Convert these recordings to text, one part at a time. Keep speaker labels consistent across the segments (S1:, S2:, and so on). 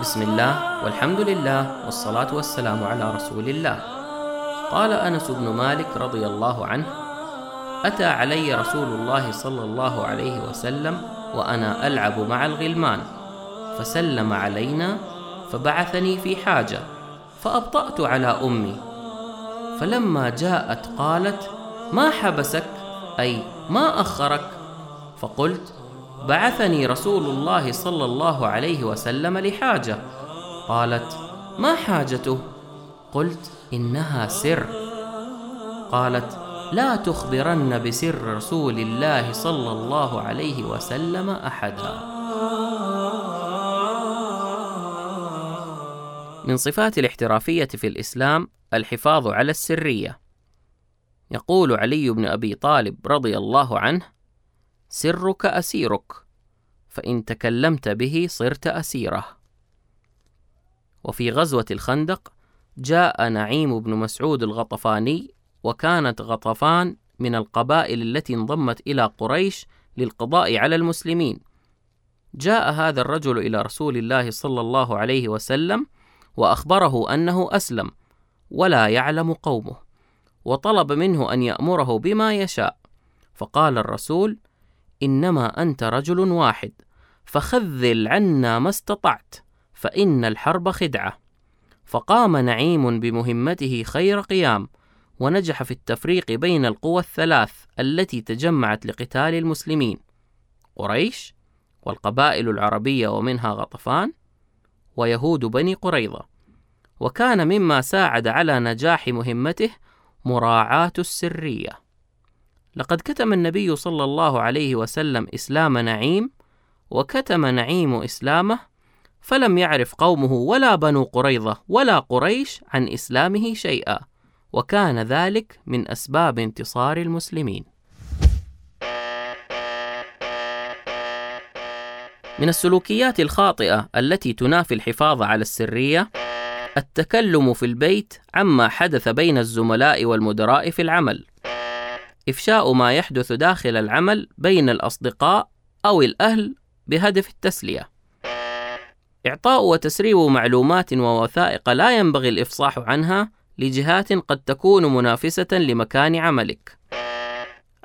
S1: بسم الله والحمد لله والصلاة والسلام على رسول الله. قال أنس بن مالك رضي الله عنه أتى علي رسول الله صلى الله عليه وسلم وأنا ألعب مع الغلمان فسلم علينا فبعثني في حاجة فأبطأت على أمي. فلما جاءت قالت ما حبسك؟ أي ما أخرك؟ فقلت بعثني رسول الله صلى الله عليه وسلم لحاجة. قالت ما حاجته؟ قلت إنها سر. قالت لا تخبرن بسر رسول الله صلى الله عليه وسلم أحدا. من صفات الاحترافية في الإسلام الحفاظ على السرية. يقول علي بن أبي طالب رضي الله عنه سرك أسيرك فإن تكلمت به صرت أسيره. وفي غزوة الخندق جاء نعيم بن مسعود الغطفاني وكانت غطفان من القبائل التي انضمت إلى قريش للقضاء على المسلمين. جاء هذا الرجل إلى رسول الله صلى الله عليه وسلم وأخبره أنه أسلم ولا يعلم قومه وطلب منه أن يأمره بما يشاء. فقال الرسول إنما أنت رجل واحد فخذل عنا ما استطعت فإن الحرب خدعة. فقام نعيم بمهمته خير قيام ونجح في التفريق بين القوى الثلاث التي تجمعت لقتال المسلمين. قريش والقبائل العربية ومنها غطفان ويهود بني قريظة. وكان مما ساعد على نجاح مهمته مراعاة السرية. لقد كتم النبي صلى الله عليه وسلم إسلام نعيم وكتم نعيم إسلامه فلم يعرف قومه ولا بنو قريظة ولا قريش عن إسلامه شيئا وكان ذلك من أسباب انتصار المسلمين. من السلوكيات الخاطئة التي تنافي الحفاظ على السرية التكلم في البيت عما حدث بين الزملاء والمدراء في العمل. إفشاء ما يحدث داخل العمل بين الأصدقاء أو الأهل بهدف التسلية. إعطاء وتسريب معلومات ووثائق لا ينبغي الإفصاح عنها لجهات قد تكون منافسة لمكان عملك.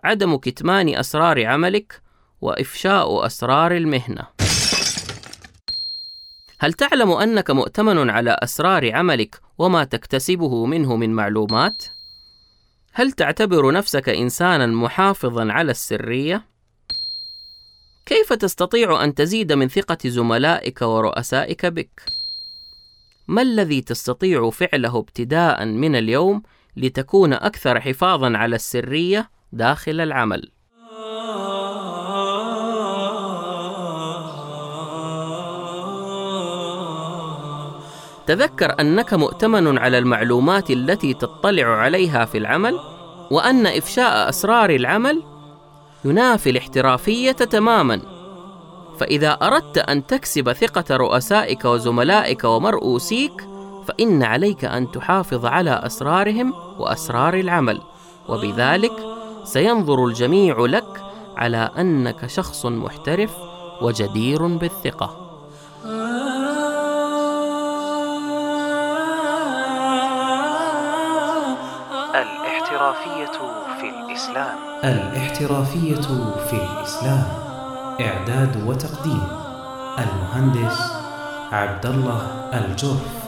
S1: عدم كتمان أسرار عملك وإفشاء أسرار المهنة. هل تعلم أنك مؤتمن على أسرار عملك وما تكتسبه منه من معلومات؟ هل تعتبر نفسك إنسانا محافظا على السرية؟ كيف تستطيع أن تزيد من ثقة زملائك ورؤسائك بك؟ ما الذي تستطيع فعله ابتداء من اليوم لتكون أكثر حفاظا على السرية داخل العمل؟ تذكر أنك مؤتمن على المعلومات التي تطلع عليها في العمل وأن إفشاء أسرار العمل ينافي الاحترافية تماما. فإذا أردت أن تكسب ثقة رؤسائك وزملائك ومرؤوسيك فإن عليك أن تحافظ على أسرارهم وأسرار العمل. وبذلك سينظر الجميع لك على أنك شخص محترف وجدير بالثقة.
S2: الاحترافية في الإسلام.
S3: الاحترافية في الإسلام. إعداد وتقديم المهندس عبد الله الجرف.